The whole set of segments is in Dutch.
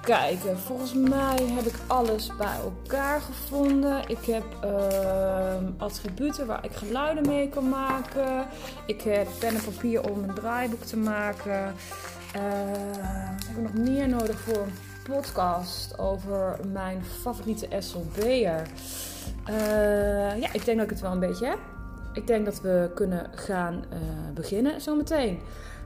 kijken. Volgens mij heb ik alles bij elkaar gevonden. Ik heb uh, attributen waar ik geluiden mee kan maken. Ik heb pen en papier om een draaiboek te maken. Uh, heb ik nog meer nodig voor een podcast over mijn favoriete SLB'er? Uh, ja, ik denk dat ik het wel een beetje heb. Ik denk dat we kunnen gaan uh, beginnen zometeen.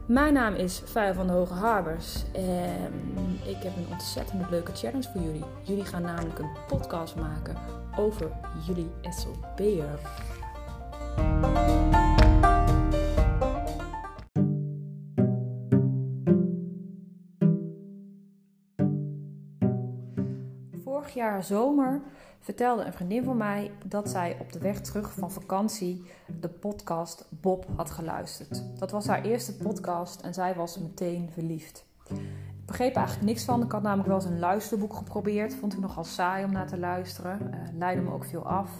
Mijn naam is Vijf van de Hoge Harbers en ik heb een ontzettend leuke challenge voor jullie. Jullie gaan namelijk een podcast maken over jullie SLB'er. Vorig jaar zomer vertelde een vriendin van mij dat zij op de weg terug van vakantie de podcast Bob had geluisterd. Dat was haar eerste podcast en zij was meteen verliefd. Ik begreep eigenlijk niks van. Ik had namelijk wel eens een luisterboek geprobeerd. Vond ik nogal saai om naar te luisteren. Uh, leidde me ook veel af.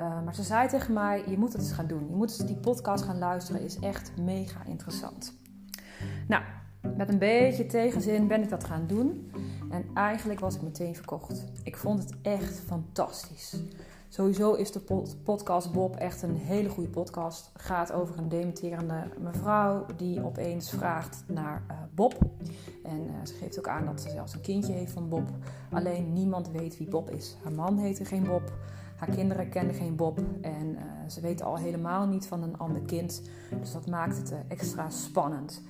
Uh, maar ze zei tegen mij: Je moet het eens gaan doen. Je moet eens die podcast gaan luisteren. Is echt mega interessant. Nou, met een beetje tegenzin ben ik dat gaan doen. En eigenlijk was ik meteen verkocht. Ik vond het echt fantastisch. Sowieso is de podcast Bob echt een hele goede podcast. Gaat over een dementerende mevrouw die opeens vraagt naar uh, Bob. En uh, ze geeft ook aan dat ze zelfs een kindje heeft van Bob. Alleen niemand weet wie Bob is. Haar man heette geen Bob. Haar kinderen kenden geen Bob. En uh, ze weten al helemaal niet van een ander kind. Dus dat maakt het extra spannend.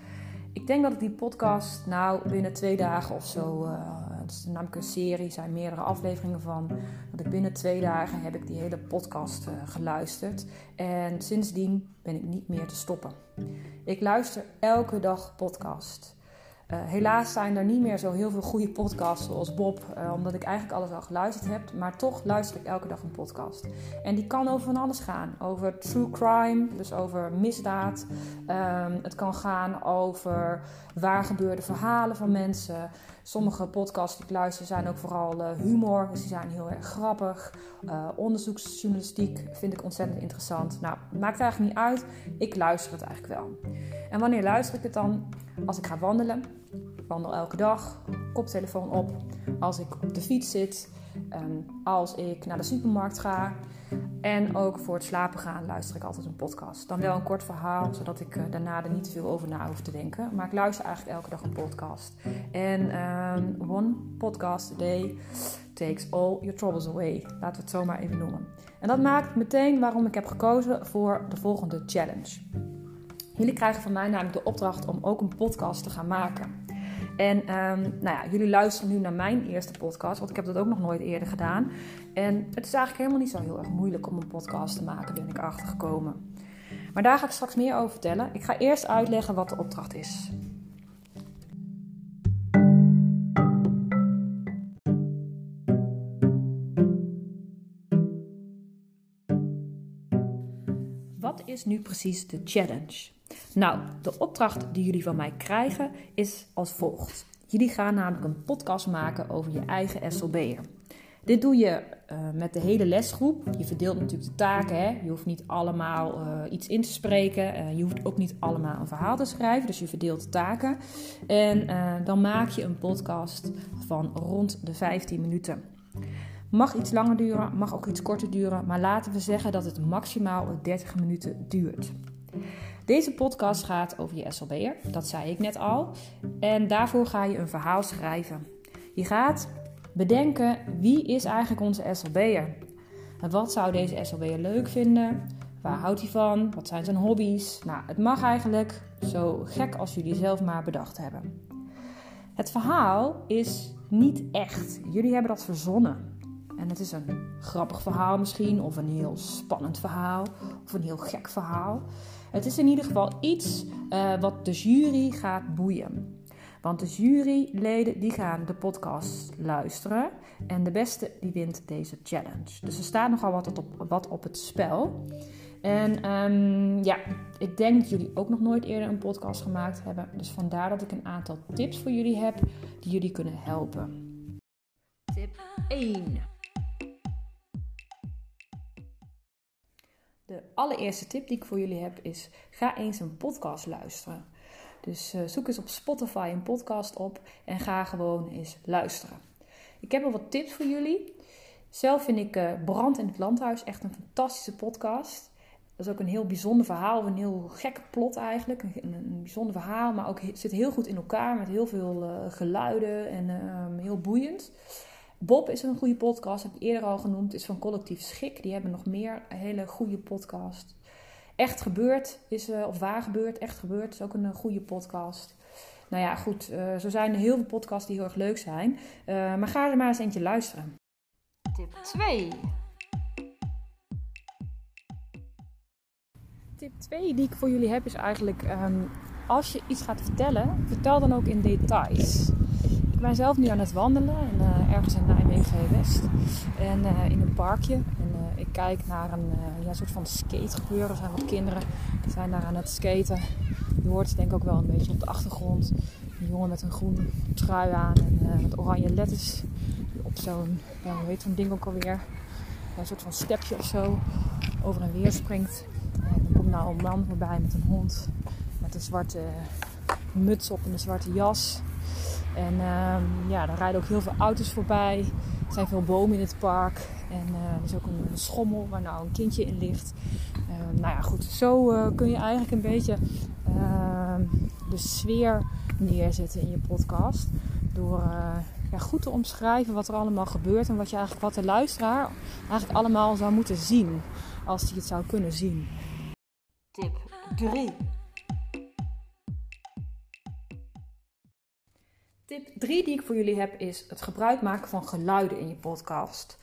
Ik denk dat ik die podcast nou binnen twee dagen of zo, uh, het is namelijk een serie, er zijn meerdere afleveringen van, dat ik binnen twee dagen heb ik die hele podcast uh, geluisterd. En sindsdien ben ik niet meer te stoppen. Ik luister elke dag podcast. Uh, helaas zijn er niet meer zo heel veel goede podcasts zoals Bob, uh, omdat ik eigenlijk alles al geluisterd heb. Maar toch luister ik elke dag een podcast. En die kan over van alles gaan. Over true crime, dus over misdaad. Um, het kan gaan over waar gebeurde verhalen van mensen. Sommige podcasts die ik luister zijn ook vooral uh, humor, dus die zijn heel erg grappig. onderzoeksjournalistiek vind ik ontzettend interessant. Nou, maakt eigenlijk niet uit. Ik luister het eigenlijk wel. En wanneer luister ik het dan? Als ik ga wandelen. Wandel elke dag, koptelefoon op. Als ik op de fiets zit, um, als ik naar de supermarkt ga. En ook voor het slapen gaan luister ik altijd een podcast. Dan wel een kort verhaal, zodat ik uh, daarna er niet veel over na hoef te denken. Maar ik luister eigenlijk elke dag een podcast. En um, one podcast a day takes all your troubles away. Laten we het zo maar even noemen. En dat maakt meteen waarom ik heb gekozen voor de volgende challenge. Jullie krijgen van mij namelijk de opdracht om ook een podcast te gaan maken. En um, nou ja, jullie luisteren nu naar mijn eerste podcast, want ik heb dat ook nog nooit eerder gedaan. En het is eigenlijk helemaal niet zo heel erg moeilijk om een podcast te maken, ben ik achtergekomen. Maar daar ga ik straks meer over vertellen. Ik ga eerst uitleggen wat de opdracht is. Wat is nu precies de challenge? Nou, de opdracht die jullie van mij krijgen is als volgt. Jullie gaan namelijk een podcast maken over je eigen SLB'er. Dit doe je uh, met de hele lesgroep. Je verdeelt natuurlijk de taken. Hè? Je hoeft niet allemaal uh, iets in te spreken. Uh, je hoeft ook niet allemaal een verhaal te schrijven. Dus je verdeelt de taken. En dan maak je een podcast van rond de 15 minuten. Mag iets langer duren, mag ook iets korter duren. Maar laten we zeggen dat het maximaal 30 minuten duurt. Deze podcast gaat over je SLB'er, dat zei ik net al. En daarvoor ga je een verhaal schrijven. Je gaat bedenken wie is eigenlijk onze SLB'er? En wat zou deze SLB'er leuk vinden? Waar houdt hij van? Wat zijn zijn hobby's? Nou, het mag eigenlijk zo gek als jullie zelf maar bedacht hebben. Het verhaal is niet echt. Jullie hebben dat verzonnen. En het is een grappig verhaal misschien, of een heel spannend verhaal, of een heel gek verhaal. Het is in ieder geval iets uh, wat de jury gaat boeien. Want de juryleden die gaan de podcast luisteren. En de beste die wint deze challenge. Dus er staat nogal wat op, wat op het spel. En um, ja, ik denk dat jullie ook nog nooit eerder een podcast gemaakt hebben. Dus vandaar dat ik een aantal tips voor jullie heb die jullie kunnen helpen. Tip 1. De allereerste tip die ik voor jullie heb is: ga eens een podcast luisteren. Dus zoek eens op Spotify een podcast op en ga gewoon eens luisteren. Ik heb al wat tips voor jullie. Zelf vind ik Brand in het Landhuis echt een fantastische podcast. Dat is ook een heel bijzonder verhaal, een heel gek plot eigenlijk. Een, bijzonder verhaal, maar ook zit heel goed in elkaar met heel veel uh, geluiden en uh, heel boeiend. Bob is een goede podcast, heb ik eerder al genoemd, is van Collectief Schik. Die hebben nog meer hele goede podcast. Echt gebeurd is, uh, of waar gebeurd, echt gebeurd, is ook een goede podcast. Nou ja, goed, zo zijn er heel veel podcasts die heel erg leuk zijn. maar ga er maar eens eentje luisteren. Tip 2. tip 2 die ik voor jullie heb is eigenlijk: ehm, als je iets gaat vertellen, vertel dan ook in details. Ben zelf nu aan het wandelen en, uh, ergens in Nijmegen West. En uh, in een parkje. En uh, ik kijk naar een ja, soort van skategebeuren. Er zijn wat kinderen die zijn daar aan het skaten. Je hoort denk ik ook wel een beetje op de achtergrond. Een jongen met een groen trui aan en met oranje letters. op zo'n, ja, hoe heet ding ook alweer? een soort van stepje of zo over en weer springt nou een man voorbij met een hond. Met een zwarte muts op en een zwarte jas. En uh, ja, er rijden ook heel veel auto's voorbij. Er zijn veel bomen in het park. En uh, er is ook een, schommel waar nou een kindje in ligt. Uh, nou ja, goed. Zo uh, kun je eigenlijk een beetje ehm, de sfeer neerzetten in je podcast. Door ja, goed te omschrijven wat er allemaal gebeurt. En wat, je eigenlijk, wat de luisteraar eigenlijk allemaal zou moeten zien. Als hij het zou kunnen zien. Tip 3. 3 die ik voor jullie heb is het gebruik maken van geluiden in je podcast.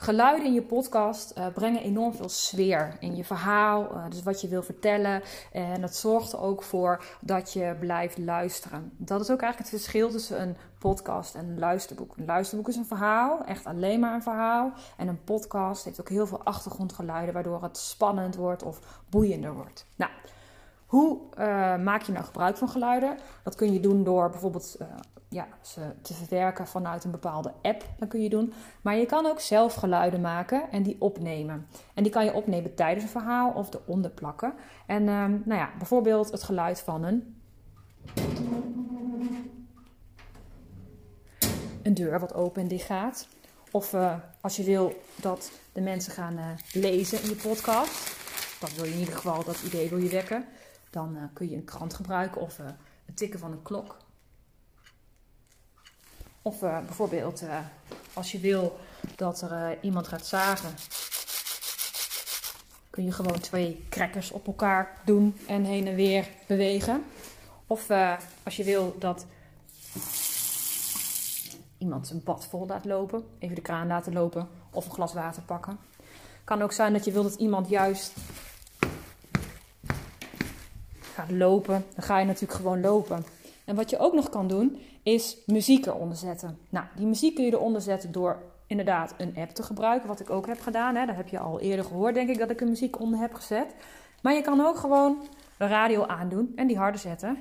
Geluiden in je podcast uh, brengen enorm veel sfeer in je verhaal, uh, dus wat je wil vertellen. En dat zorgt er ook voor dat je blijft luisteren. Dat is ook eigenlijk het verschil tussen een podcast en een luisterboek. Een luisterboek is een verhaal, echt alleen maar een verhaal. En een podcast heeft ook heel veel achtergrondgeluiden, waardoor het spannend wordt of boeiender wordt. Nou, hoe uh, maak je nou gebruik van geluiden? Dat kun je doen door bijvoorbeeld ja, ze te verwerken vanuit een bepaalde app. Dat kun je doen. Maar je kan ook zelf geluiden maken en die opnemen. En die kan je opnemen tijdens een verhaal of eronder plakken. En uh, nou ja, bijvoorbeeld het geluid van een. Een deur wat open en dicht gaat. Of uh, als je wil dat de mensen gaan lezen in je podcast. Dat wil je in ieder geval, dat idee wil je wekken dan uh, kun je een krant gebruiken of het tikken van een klok. Of uh, bijvoorbeeld als je wil dat er iemand gaat zagen, kun je gewoon twee crackers op elkaar doen en heen en weer bewegen. Of als je wil dat iemand een bad vol laat lopen, even de kraan laten lopen of een glas water pakken. Kan ook zijn dat je wil dat iemand juist gaat lopen, dan ga je natuurlijk gewoon lopen. En wat je ook nog kan doen, is muziek eronder zetten. Nou, die muziek kun je eronder zetten door inderdaad een app te gebruiken, wat ik ook heb gedaan. Hè. Heb je al eerder gehoord, denk ik, dat ik een muziek onder heb gezet. Maar je kan ook gewoon de radio aandoen en die harder zetten.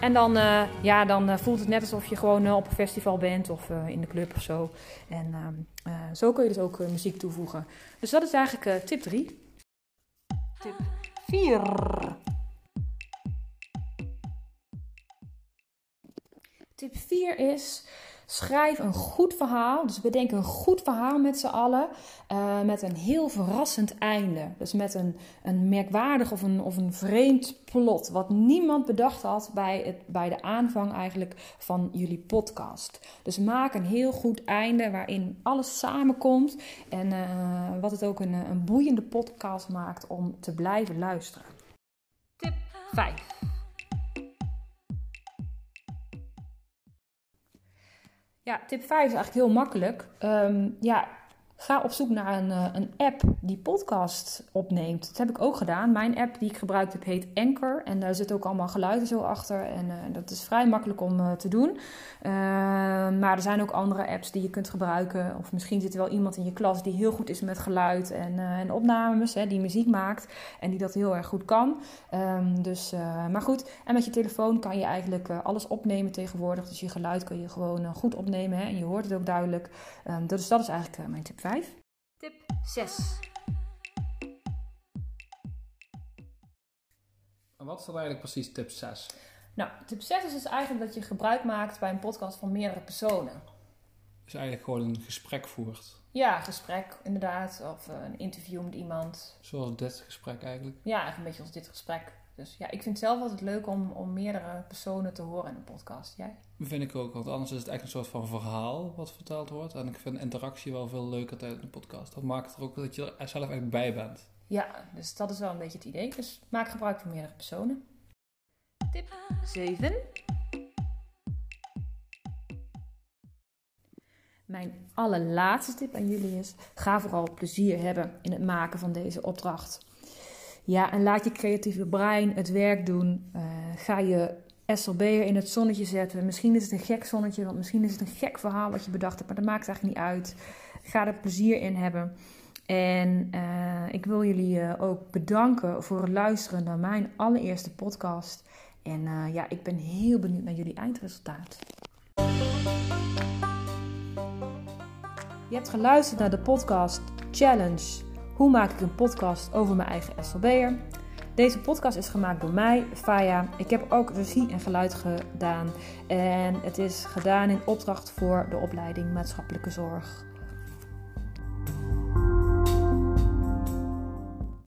En dan, uh, ja, dan uh, voelt het net alsof je gewoon uh, op een festival bent of in de club of zo. En ehm, zo kun je dus ook muziek toevoegen. Dus dat is eigenlijk tip 3. Tip 4. Tip 4 is Schrijf een goed verhaal. Dus bedenk een goed verhaal met z'n allen. Uh, met een heel verrassend einde. Dus met een, een merkwaardig of een, of een vreemd plot. Wat niemand bedacht had bij, het, bij de aanvang eigenlijk van jullie podcast. Dus maak een heel goed einde waarin alles samenkomt. En uh, wat het ook een, een boeiende podcast maakt om te blijven luisteren. Tip 5. Ja, tip 5 is eigenlijk heel makkelijk. Um, ja, Ga op zoek naar een, eh, een app die podcast opneemt. Dat heb ik ook gedaan. Mijn app die ik gebruikt heb heet Anchor. En daar zit ook allemaal geluiden zo achter. En uh, dat is vrij makkelijk om uh, te doen. Maar er zijn ook andere apps die je kunt gebruiken. Of misschien zit er wel iemand in je klas die heel goed is met geluid en, en opnames. Hè, die muziek maakt en die dat heel erg goed kan. Um, dus, maar goed, en met je telefoon kan je eigenlijk alles opnemen tegenwoordig. Dus je geluid kun je gewoon goed opnemen. Hè, en je hoort het ook duidelijk. Um, dus dat is eigenlijk mijn tip 5. Tip 6. En wat is dan eigenlijk precies tip 6? Nou, tip 6 is dus eigenlijk dat je gebruik maakt bij een podcast van meerdere personen. Dus eigenlijk gewoon een gesprek voert. Ja, gesprek inderdaad, of eh, een interview met iemand. Zoals dit gesprek eigenlijk. Ja, eigenlijk een beetje als dit gesprek. Dus ja, ik vind het zelf altijd leuk om, om meerdere personen te horen in een podcast. Jij? Vind ik ook, want anders is het echt een soort van verhaal wat verteld wordt. En ik vind interactie wel veel leuker tijdens een podcast. Dat maakt er ook dat je er zelf echt bij bent. Ja, dus dat is wel een beetje het idee. Dus maak gebruik van meerdere personen. Tip 7. Mijn allerlaatste tip aan jullie is: ga vooral plezier hebben in het maken van deze opdracht. Ja, en laat je creatieve brein het werk doen. Eh, ga je SLB'er in het zonnetje zetten. Misschien is het een gek zonnetje, want misschien is het een gek verhaal wat je bedacht hebt, maar dat maakt eigenlijk niet uit. Ga er plezier in hebben. En eh, ik wil jullie eh, ook bedanken voor het luisteren naar mijn allereerste podcast. En ja, ik ben heel benieuwd naar jullie eindresultaat. Je hebt geluisterd naar de podcast Challenge. Hoe maak ik een podcast over mijn eigen SLB'er? Deze podcast is gemaakt door mij, Faya. Ik heb ook regie en geluid gedaan. En het is gedaan in opdracht voor de opleiding maatschappelijke zorg.